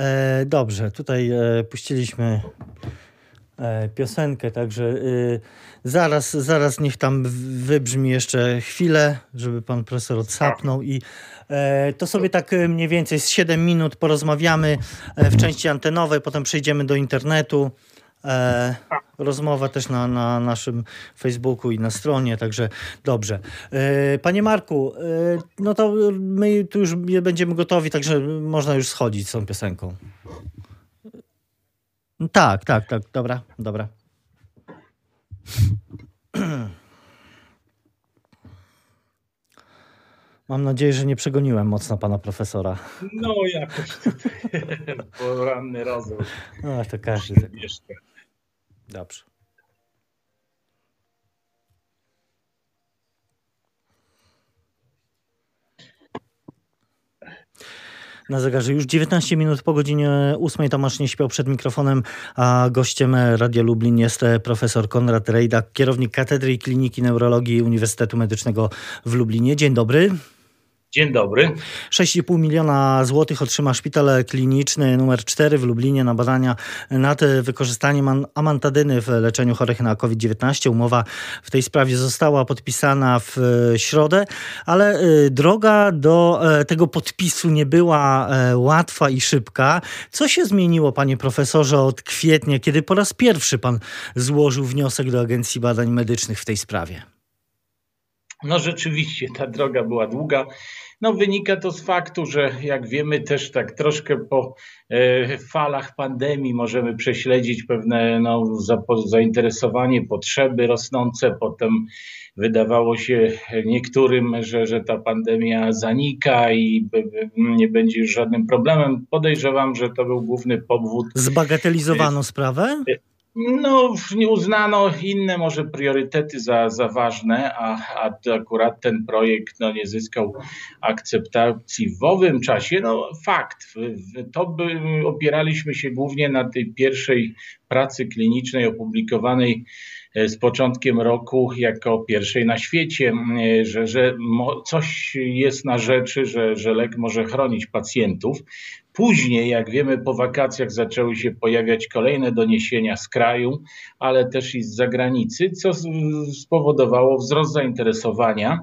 E, dobrze, tutaj e, puściliśmy e, piosenkę, także e, zaraz, zaraz niech tam wybrzmi jeszcze chwilę, żeby pan profesor odsapnął i e, to sobie tak e, mniej więcej z 7 minut porozmawiamy w części antenowej, potem przejdziemy do internetu. E, rozmowa też na, na naszym Facebooku i na stronie, także dobrze. E, panie Marku, e, no to my tu już będziemy gotowi, także można już schodzić z tą piosenką. Tak, tak, tak, dobra, dobra. Mam nadzieję, że nie przegoniłem mocno pana profesora. No jakoś tutaj poranny rozum. No to każdy. Tak. Dobrze. na zegarze. Już 19 minut po godzinie 8 Tomasz nie śpiał przed mikrofonem, a gościem Radia Lublin jest profesor Konrad Rejdak, kierownik Katedry i Kliniki Neurologii Uniwersytetu Medycznego w Lublinie. Dzień dobry. Dzień dobry. 6,5 miliona złotych otrzyma szpital kliniczny numer 4 w Lublinie na badania nad wykorzystaniem amantadyny w leczeniu chorych na COVID-19. Umowa w tej sprawie została podpisana w środę, ale y, droga do e, tego podpisu nie była e, łatwa i szybka. Co się zmieniło, panie profesorze, od kwietnia, kiedy po raz pierwszy pan złożył wniosek do Agencji Badań Medycznych w tej sprawie? No rzeczywiście ta droga była długa. No wynika to z faktu, że jak wiemy też tak troszkę po e, falach pandemii możemy prześledzić pewne no, zainteresowanie, potrzeby rosnące. Potem wydawało się niektórym, że, że ta pandemia zanika i nie będzie już żadnym problemem. Podejrzewam, że to był główny powód. Zbagatelizowano sprawę? No, nie uznano inne może priorytety za, za ważne, a, a akurat ten projekt no, nie zyskał akceptacji w owym czasie. No fakt, to by opieraliśmy się głównie na tej pierwszej pracy klinicznej opublikowanej e, z początkiem roku jako pierwszej na świecie, e, że, że coś jest na rzeczy, że, że lek może chronić pacjentów. Później, jak wiemy, po wakacjach zaczęły się pojawiać kolejne doniesienia z kraju, ale też i z zagranicy, co spowodowało wzrost zainteresowania.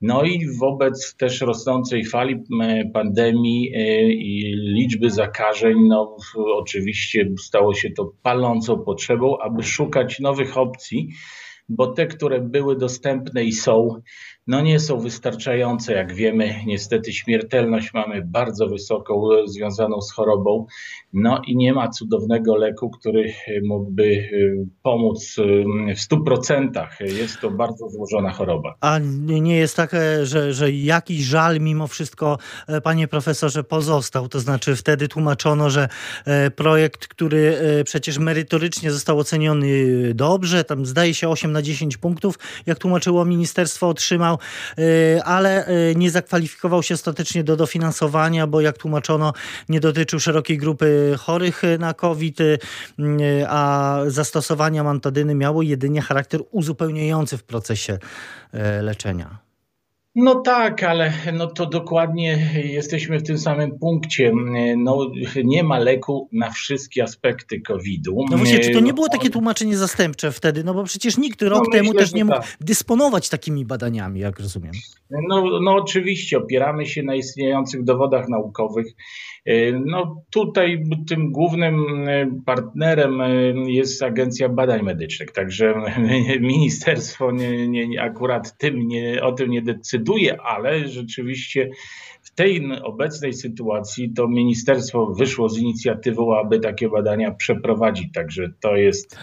No i wobec też rosnącej fali pandemii e, i liczby zakażeń, no oczywiście stało się to palącą potrzebą, aby szukać nowych opcji bo te, które były dostępne i są, no nie są wystarczające. Jak wiemy, niestety śmiertelność mamy bardzo wysoką, związaną z chorobą, no i nie ma cudownego leku, który mógłby y, pomóc y, w stu procentach. Jest to bardzo złożona choroba. A nie jest tak, e, że, że jakiś żal mimo wszystko, e, panie profesorze, pozostał? To znaczy wtedy tłumaczono, że e, projekt, który przecież merytorycznie został oceniony dobrze, tam zdaje się 8 na 10 punktów, jak tłumaczyło ministerstwo, otrzymał, ale nie zakwalifikował się ostatecznie do dofinansowania, bo jak tłumaczono, nie dotyczył szerokiej grupy chorych na COVID, a zastosowanie mantadyny miało jedynie charakter uzupełniający w procesie e, leczenia. No tak, ale no to dokładnie jesteśmy w tym samym punkcie. No, nie ma leku na wszystkie aspekty COVID-u. No właśnie, czy to nie było takie tłumaczenie zastępcze wtedy? No bo przecież nikt rok no, temu myślę, też nie mógł tak. dysponować takimi badaniami, jak rozumiem. No, no oczywiście, opieramy się na istniejących dowodach naukowych. No tutaj tym głównym partnerem jest Agencja Badań Medycznych, także ministerstwo nie, nie, akurat tym nie, o tym nie decyduje decyduje, ale rzeczywiście w tej obecnej sytuacji to ministerstwo wyszło z inicjatywą, aby takie badania przeprowadzić. Także to jest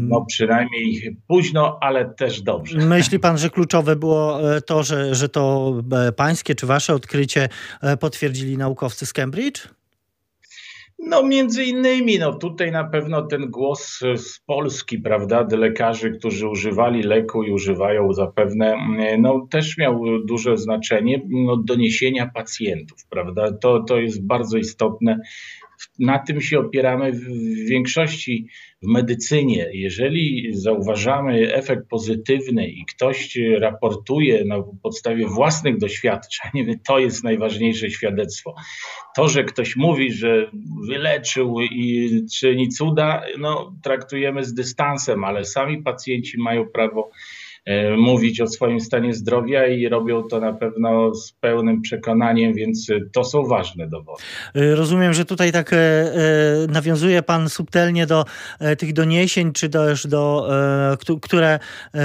no przynajmniej późno, ale też dobrze. Myśli pan, że kluczowe było e, to, że, że to e, pańskie czy wasze odkrycie e, potwierdzili naukowcy z Cambridge? No między innymi, no tutaj na pewno ten głos z Polski, prawda, lekarzy, którzy używali leku i używają zapewne, no też miał duże znaczenie, no doniesienia pacjentów, prawda, to, to jest bardzo istotne na tym się opieramy w większości w medycynie. Jeżeli zauważamy efekt pozytywny i ktoś raportuje na podstawie własnych doświadczeń, to jest najważniejsze świadectwo. To, że ktoś mówi, że wyleczył i czyni cuda, no, traktujemy z dystansem, ale sami pacjenci mają prawo mówić o swoim stanie zdrowia i robią to na pewno z pełnym przekonaniem, więc to są ważne dowody. E, rozumiem, że tutaj tak e, nawiązuje Pan subtelnie do tych doniesień, czy też do, które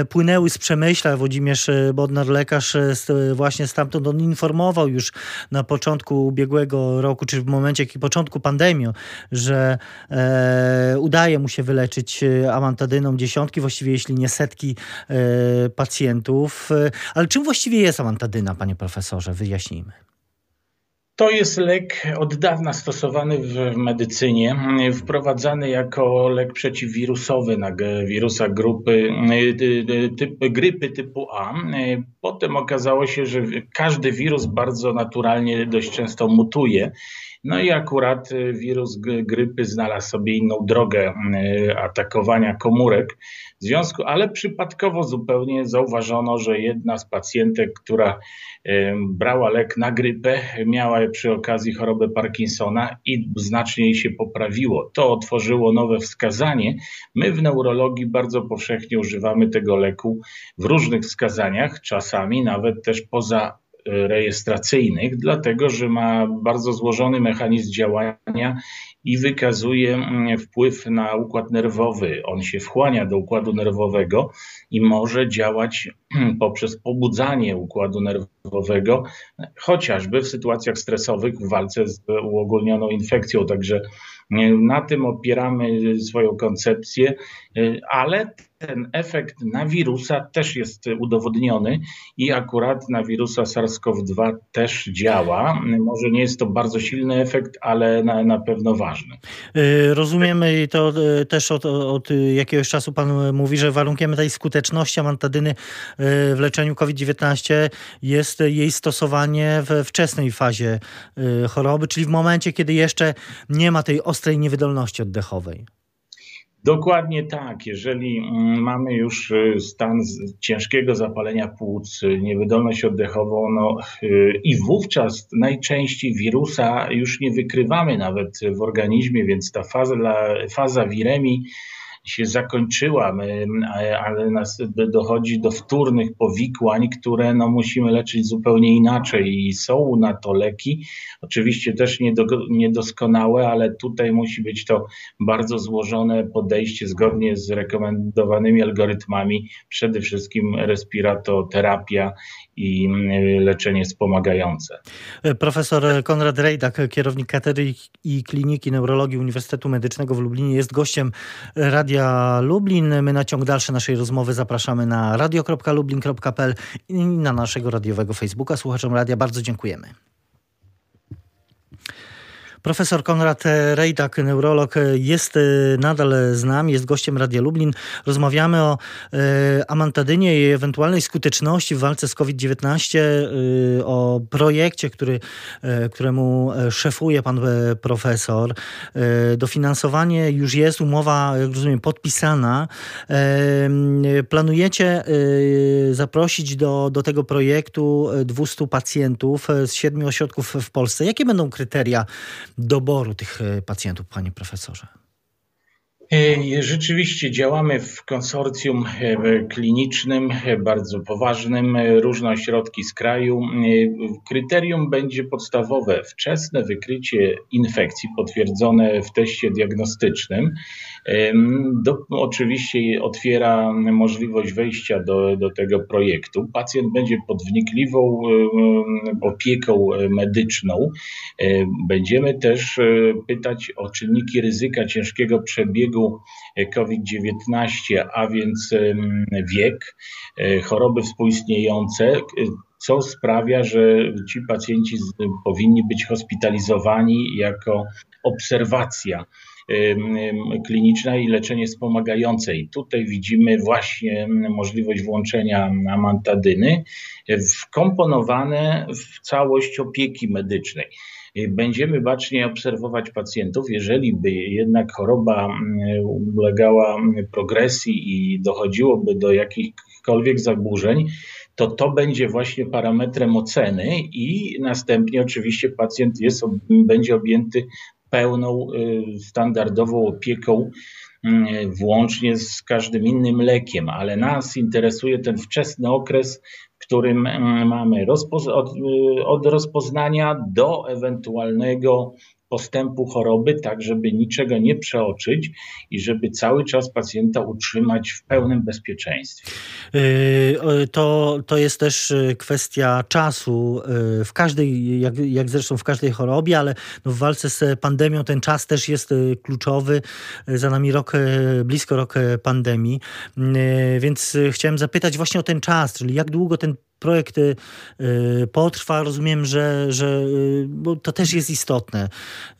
płynęły z Przemyśla. Włodzimierz Bodnar, lekarz właśnie stamtąd, on informował już na początku ubiegłego roku, czy w momencie początku pandemii, że udaje mu się wyleczyć amantadyną dziesiątki, właściwie jeśli nie setki pacjentów. Ale czym właściwie jest amantadyna, panie profesorze? Wyjaśnijmy. To jest lek od dawna stosowany w medycynie, wprowadzany jako lek przeciwwirusowy na wirusa grupy, typ, grypy typu A. Potem okazało się, że każdy wirus bardzo naturalnie dość często mutuje. No i akurat wirus grypy znalazł sobie inną drogę atakowania komórek. W związku, ale przypadkowo zupełnie zauważono, że jedna z pacjentek, która brała lek na grypę, miała przy okazji chorobę Parkinsona i znacznie jej się poprawiło. To otworzyło nowe wskazanie. My w neurologii bardzo powszechnie używamy tego leku w różnych wskazaniach, czasami nawet też poza rejestracyjnych, dlatego że ma bardzo złożony mechanizm działania i wykazuje mm, wpływ na układ nerwowy. On się wchłania do układu nerwowego i może działać poprzez pobudzanie układu nerwowego, chociażby w sytuacjach stresowych w walce z uogólnioną infekcją. Także na tym opieramy swoją koncepcję, ale ten efekt na wirusa też jest udowodniony i akurat na wirusa SARS-CoV-2 też działa. Może nie jest to bardzo silny efekt, ale na, na pewno ważny. Y, rozumiemy to y, też od, od jakiegoś czasu Pan mówi, że warunkiem tej skuteczności amantadyny y, w leczeniu COVID-19 jest jej stosowanie we wczesnej fazie choroby, czyli w momencie, kiedy jeszcze nie ma tej ostrej niewydolności oddechowej. Dokładnie tak. Jeżeli mm, mamy już y, stan ciężkiego zapalenia płuc, y, niewydolność oddechową, no y, i wówczas najczęściej wirusa już nie wykrywamy nawet w organizmie, więc ta faza, faza wiremii się zakończyła, my, ale nas dochodzi do wtórnych powikłań, które no, musimy leczyć zupełnie inaczej i są na to leki. Oczywiście też niedoskonałe, ale tutaj musi być to bardzo złożone podejście zgodnie z rekomendowanymi algorytmami, przede wszystkim respiratoterapia i mm, leczenie wspomagające. Profesor Konrad Rejdak, kierownik katedry i kliniki neurologii Uniwersytetu Medycznego w Lublinie jest gościem Radia Lublin. My na ciąg dalszy naszej rozmowy zapraszamy na radio.lublin.pl i na naszego radiowego Facebooka. Słuchaczom radia bardzo dziękujemy. Profesor Konrad Rejdak, neurolog, jest e, nadal z nami, jest gościem Radia Lublin. Rozmawiamy o e, amantadynie i ewentualnej skuteczności w walce z COVID-19, e, o projekcie, który, któremu szefuje pan profesor. Dofinansowanie już jest, umowa, jak rozumiem, podpisana. Planujecie zaprosić do, do tego projektu 200 pacjentów z siedmiu ośrodków w Polsce. Jakie będą kryteria doboru tych e, pacjentów, panie profesorze? E, rzeczywiście działamy w konsorcjum e, klinicznym, bardzo poważnym, różne ośrodki z kraju. Kryterium będzie podstawowe wczesne wykrycie infekcji potwierdzone w teście diagnostycznym. Do, oczywiście otwiera możliwość wejścia do, do tego projektu. Pacjent będzie pod wnikliwą opieką medyczną. Będziemy też e, pytać o czynniki ryzyka ciężkiego przebiegu e, COVID-19, a więc wiek, e, choroby współistniejące, co sprawia, że ci pacjenci powinni być hospitalizowani jako obserwacja kliniczna i leczenie wspomagające. I tutaj widzimy właśnie możliwość włączenia amantadyny wkomponowane w całość opieki medycznej. Będziemy bacznie obserwować pacjentów. Jeżeli by jednak choroba ulegała progresji i dochodziłoby do jakichkolwiek zaburzeń, to to będzie właśnie parametrem oceny i następnie oczywiście pacjent jest, będzie objęty pełną y, standardową opieką mm, włącznie z każdym innym lekiem, ale nas interesuje ten wczesny okres, w którym mm, mamy od, y, od rozpoznania do ewentualnego postępu choroby, tak żeby niczego nie przeoczyć i żeby cały czas pacjenta utrzymać w pełnym bezpieczeństwie. Yy, to, to jest też yy, kwestia czasu yy, w każdej, jak, jak zresztą w każdej chorobie, ale no w walce z pandemią ten czas też jest kluczowy. Za nami rok, blisko rok pandemii, więc chciałem zapytać właśnie o ten czas, czyli jak długo ten projekt y, potrwa. Rozumiem, że, że y, bo to też jest istotne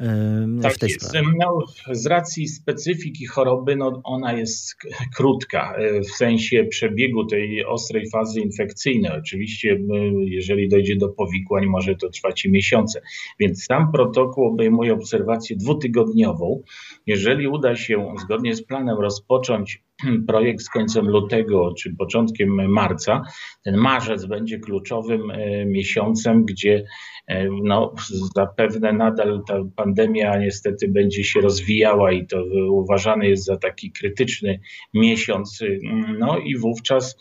y, tak w tej jest. sprawie. No, z racji specyfiki choroby, no, ona jest krótka w sensie przebiegu tej ostrej fazy infekcyjnej. Oczywiście, jeżeli dojdzie do powikłań, może to trwać i miesiące. Więc sam protokół obejmuje obserwację dwutygodniową. Jeżeli uda się zgodnie z planem rozpocząć projekt z końcem lutego czy początkiem marca. Ten marzec będzie kluczowym e, miesiącem, gdzie e, no, zapewne nadal ta pandemia niestety będzie się rozwijała i to uważany jest za taki krytyczny miesiąc. No i wówczas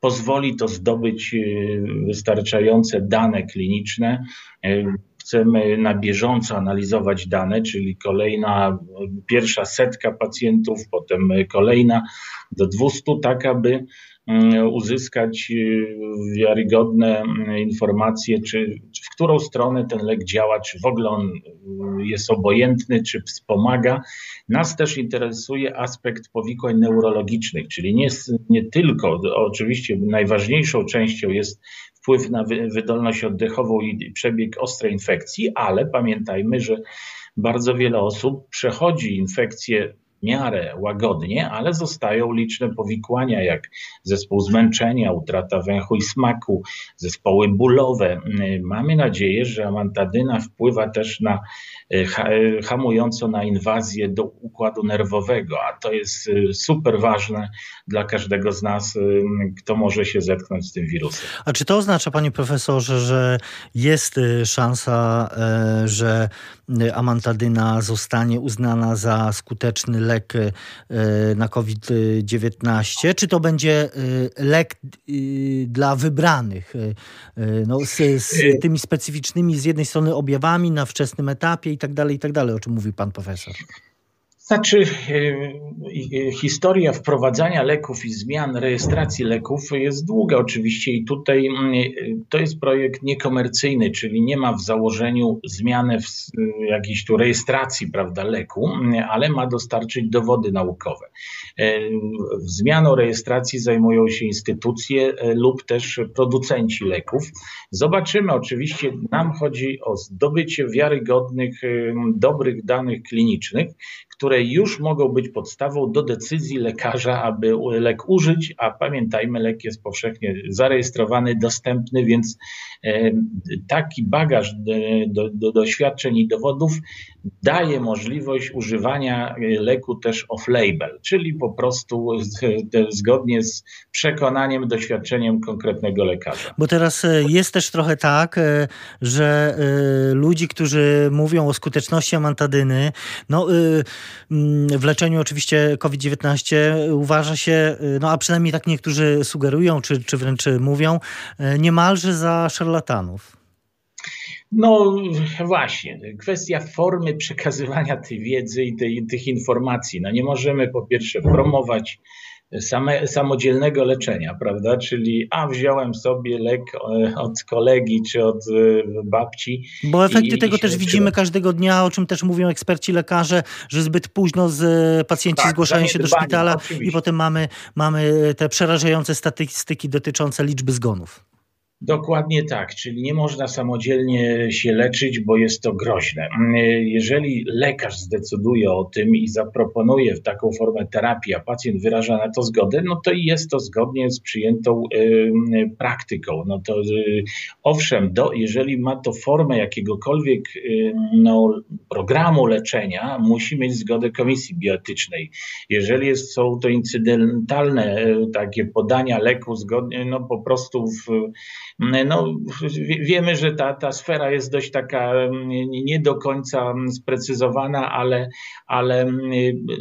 pozwoli to zdobyć e, wystarczające dane kliniczne chcemy na bieżąco analizować dane, czyli kolejna, pierwsza setka pacjentów, potem kolejna do 200, tak aby uzyskać y, wiarygodne mm, informacje, czy, w którą stronę ten lek działa, czy w ogóle on y, jest obojętny, czy wspomaga. Nas też interesuje aspekt powikłań neurologicznych, czyli nie, nie tylko, oczywiście najważniejszą częścią jest wpływ na wydolność oddechową i przebieg ostrej infekcji, ale pamiętajmy, że bardzo wiele osób przechodzi infekcję miarę łagodnie, ale zostają liczne powikłania, jak zespół zmęczenia, utrata węchu i smaku, zespoły bólowe. Mamy nadzieję, że amantadyna wpływa też na e, e, hamująco na inwazję do układu nerwowego, a to jest e, super ważne dla każdego z nas, kto może się zetknąć z tym wirusem. A czy to oznacza, panie profesorze, że jest szansa, że amantadyna zostanie uznana za skuteczny lek e, na COVID-19? Czy to będzie e, lek dla wybranych, no, z, z tymi specyficznymi z jednej strony objawami na wczesnym etapie i tak dalej, i tak dalej, o czym mówił pan profesor? Znaczy, historia wprowadzania leków i zmian rejestracji leków jest długa oczywiście i tutaj mm, to jest projekt niekomercyjny, czyli nie ma w założeniu zmiany w jakiejś tu rejestracji prawda, leku, ale ma dostarczyć dowody naukowe. Zmianą rejestracji zajmują się instytucje lub też producenci leków. Zobaczymy, oczywiście nam chodzi o zdobycie wiarygodnych, dobrych danych klinicznych, które już mogą być podstawą do decyzji lekarza, aby lek użyć, a pamiętajmy, lek jest powszechnie zarejestrowany, dostępny, więc e, taki bagaż do, do doświadczeń i dowodów daje możliwość używania leku też off-label, czyli po prostu zgodnie z przekonaniem, doświadczeniem konkretnego lekarza. Bo teraz e, jest też trochę tak, e, że ludzi, którzy mówią o skuteczności amantadyny, no w leczeniu oczywiście COVID-19 uważa się, y, no a przynajmniej tak niektórzy sugerują, czy, czy wręcz mówią, y, niemalże za szarlatanów. No właśnie, kwestia formy przekazywania tej wiedzy i tej, tych informacji. No nie możemy po pierwsze promować same, samodzielnego leczenia, prawda? Czyli a wziąłem sobie lek e, od kolegi czy od e, babci. Bo efekty i, tego i też widzimy każdego dnia, o czym też mówią eksperci lekarze, że zbyt późno z, e, pacjenci tak, zgłaszają się do szpitala oczywiście. i potem mamy, mamy te przerażające statystyki dotyczące liczby zgonów. Dokładnie tak, czyli nie można samodzielnie się leczyć, bo jest to groźne. Jeżeli lekarz zdecyduje o tym i zaproponuje w taką formę terapii, a pacjent wyraża na to zgodę, no to jest to zgodnie z przyjętą y, praktyką. No to y, owszem, do, jeżeli ma to formę jakiegokolwiek y, no, programu leczenia, musi mieć zgodę komisji bioetycznej. Jeżeli jest, są to incydentalne takie podania leku zgodnie, no po prostu w no, wiemy, że ta, ta sfera jest dość taka mm, nie do końca sprecyzowana, ale, ale mm,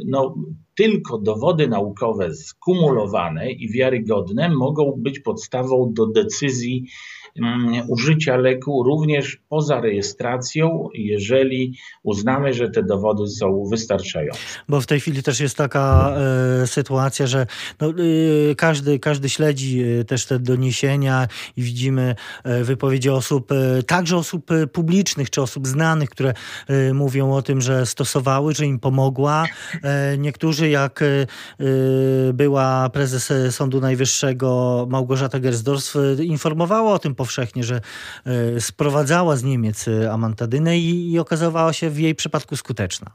no, tylko dowody naukowe skumulowane i wiarygodne mogą być podstawą do decyzji Mm, użycia leku również poza rejestracją, jeżeli uznamy, że te dowody są wystarczające. Bo w tej chwili też jest taka e, sytuacja, że no, e, każdy, każdy śledzi e, też te doniesienia i widzimy e, wypowiedzi osób, e, także osób e, publicznych czy osób znanych, które mówią o tym, że stosowały, że im pomogła. Niektórzy, jak była prezes Sądu Najwyższego Małgorzata Gersdorf, informowała o tym powszechnie, że e, sprowadzała z Niemiec e, amantadynę i, i się w jej przypadku skuteczna.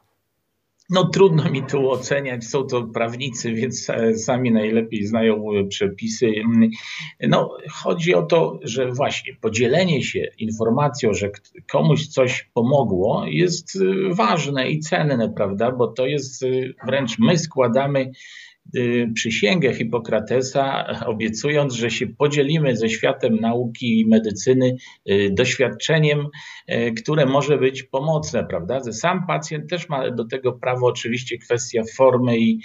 No trudno mi tu oceniać, są to prawnicy, więc e, sami najlepiej znają przepisy. No chodzi o to, że właśnie podzielenie się informacją, że komuś coś pomogło jest ważne i cenne, prawda, bo to jest wręcz my składamy przysięgę Hipokratesa, obiecując, że się podzielimy ze światem nauki i medycyny y, doświadczeniem, y, które może być pomocne, prawda? Sam pacjent też ma do tego prawo, oczywiście kwestia formy i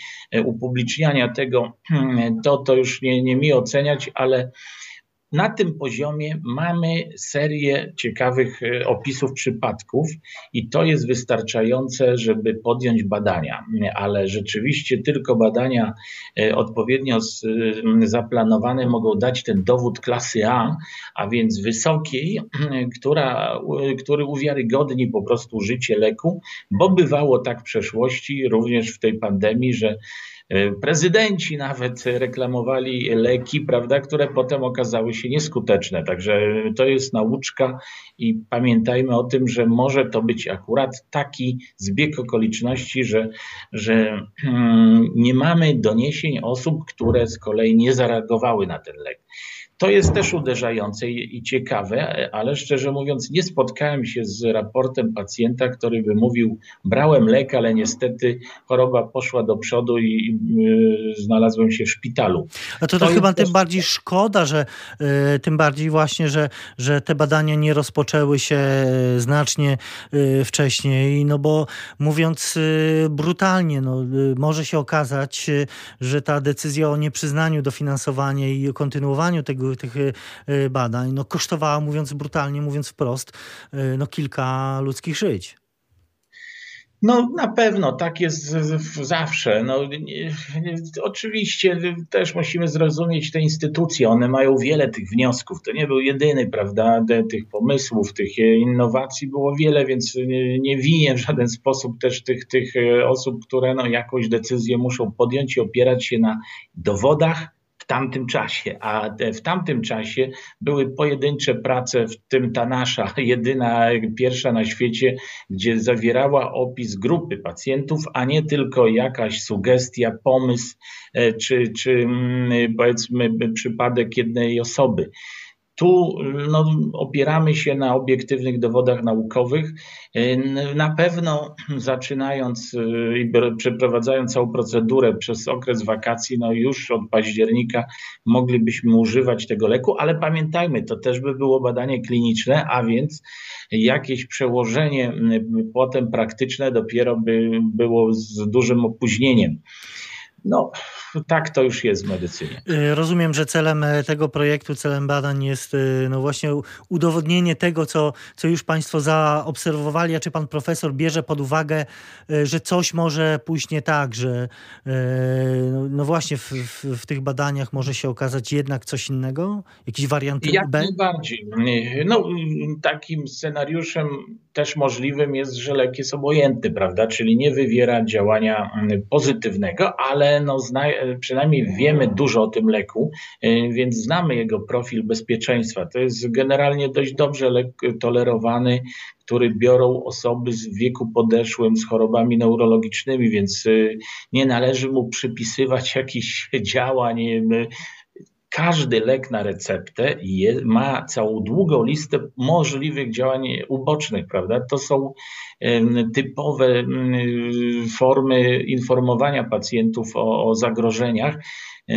upubliczniania tego, to, to już nie, nie mi oceniać, ale na tym poziomie mamy serię ciekawych e, opisów przypadków i to jest wystarczające, żeby podjąć badania, ale rzeczywiście tylko badania e, odpowiednio zaplanowane mogą dać ten dowód klasy A, a więc wysokiej, która, który uwiarygodni po prostu życie leku, bo bywało tak w przeszłości, również w tej pandemii, że prezydenci nawet reklamowali leki, prawda, które potem okazały się nieskuteczne. Także to jest nauczka i pamiętajmy o tym, że może to być akurat taki zbieg okoliczności, że, że hmm, nie mamy doniesień osób, które z kolei nie zareagowały na ten lek. To jest też uderzające i ciekawe, ale szczerze mówiąc, nie spotkałem się z raportem pacjenta, który by mówił: Brałem lek, ale niestety choroba poszła do przodu i y, znalazłem się w szpitalu. A to, to, to chyba też... tym bardziej szkoda, że y, tym bardziej właśnie, że, że te badania nie rozpoczęły się y, znacznie y, wcześniej, no bo mówiąc y, brutalnie, no, y, może się okazać, że ta decyzja o nieprzyznaniu dofinansowania i kontynuowaniu tego tych y, y, badań no, kosztowała, mówiąc brutalnie, mówiąc wprost, y, no, kilka ludzkich żyć. No na pewno, tak jest zawsze. No, oczywiście też musimy zrozumieć te instytucje, one mają wiele tych wniosków. To nie był jedyny, prawda, tych pomysłów, tych innowacji było wiele, więc nie, nie winię w żaden sposób też tych, tych osób, które no, jakąś decyzję muszą podjąć i opierać się na dowodach, tamtym czasie, a w tamtym czasie były pojedyncze prace, w tym ta nasza, jedyna, pierwsza na świecie, gdzie zawierała opis grupy pacjentów, a nie tylko jakaś sugestia, pomysł e, czy, czy mm, powiedzmy przypadek jednej osoby. Tu no, opieramy się na obiektywnych dowodach naukowych. Na pewno zaczynając i przeprowadzając całą procedurę przez okres wakacji, no już od października moglibyśmy używać tego leku, ale pamiętajmy, to też by było badanie kliniczne, a więc jakieś przełożenie potem praktyczne dopiero by było z dużym opóźnieniem. No, tak to już jest w medycynie. Y, rozumiem, że celem e, tego projektu, celem badań jest y, no właśnie udowodnienie tego, co, co już Państwo zaobserwowali, a czy Pan Profesor bierze pod uwagę, y, że coś może pójść nie tak, że no, no właśnie w, w, w, tych badaniach może się okazać jednak coś innego? Jakiś wariant Jak B? najbardziej. No, takim scenariuszem też możliwym jest, że lek jest obojętny, prawda? Czyli nie wywiera działania pozytywnego, ale no, zna, przynajmniej wiemy dużo o tym leku, więc znamy jego profil bezpieczeństwa. To jest generalnie dość dobrze lek tolerowany, który biorą osoby z wieku podeszłym z chorobami neurologicznymi, więc nie należy mu przypisywać jakichś działań każdy lek na receptę ma całą długą listę możliwych działań ubocznych, prawda? To są typowe formy informowania pacjentów o, o zagrożeniach.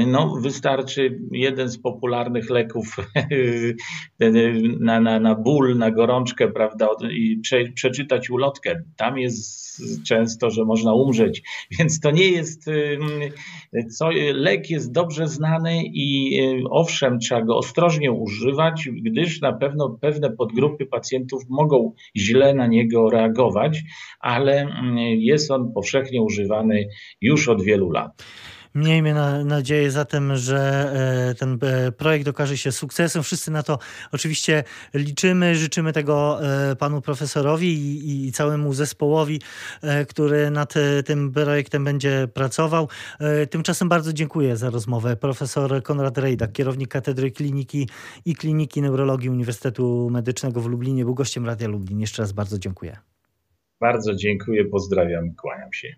No, wystarczy jeden z popularnych leków na, na, na ból, na gorączkę, prawda, i prze, przeczytać ulotkę. Tam jest często, że można umrzeć, więc to nie jest. Co, lek jest dobrze znany i owszem, trzeba go ostrożnie używać, gdyż na pewno pewne podgrupy pacjentów mogą źle na niego reagować, ale jest on powszechnie używany już od wielu lat. Miejmy na, nadzieję zatem, że e, ten e, projekt okaże się sukcesem. Wszyscy na to oczywiście liczymy. Życzymy tego e, panu profesorowi i, i całemu zespołowi, który nad tym projektem będzie pracował. Tymczasem bardzo dziękuję za rozmowę. Profesor Konrad Rejdak, kierownik Katedry Kliniki i Kliniki Neurologii Uniwersytetu Medycznego w Lublinie, był gościem Radia Lublin. Jeszcze raz bardzo dziękuję. Bardzo dziękuję, pozdrawiam, kłaniam się.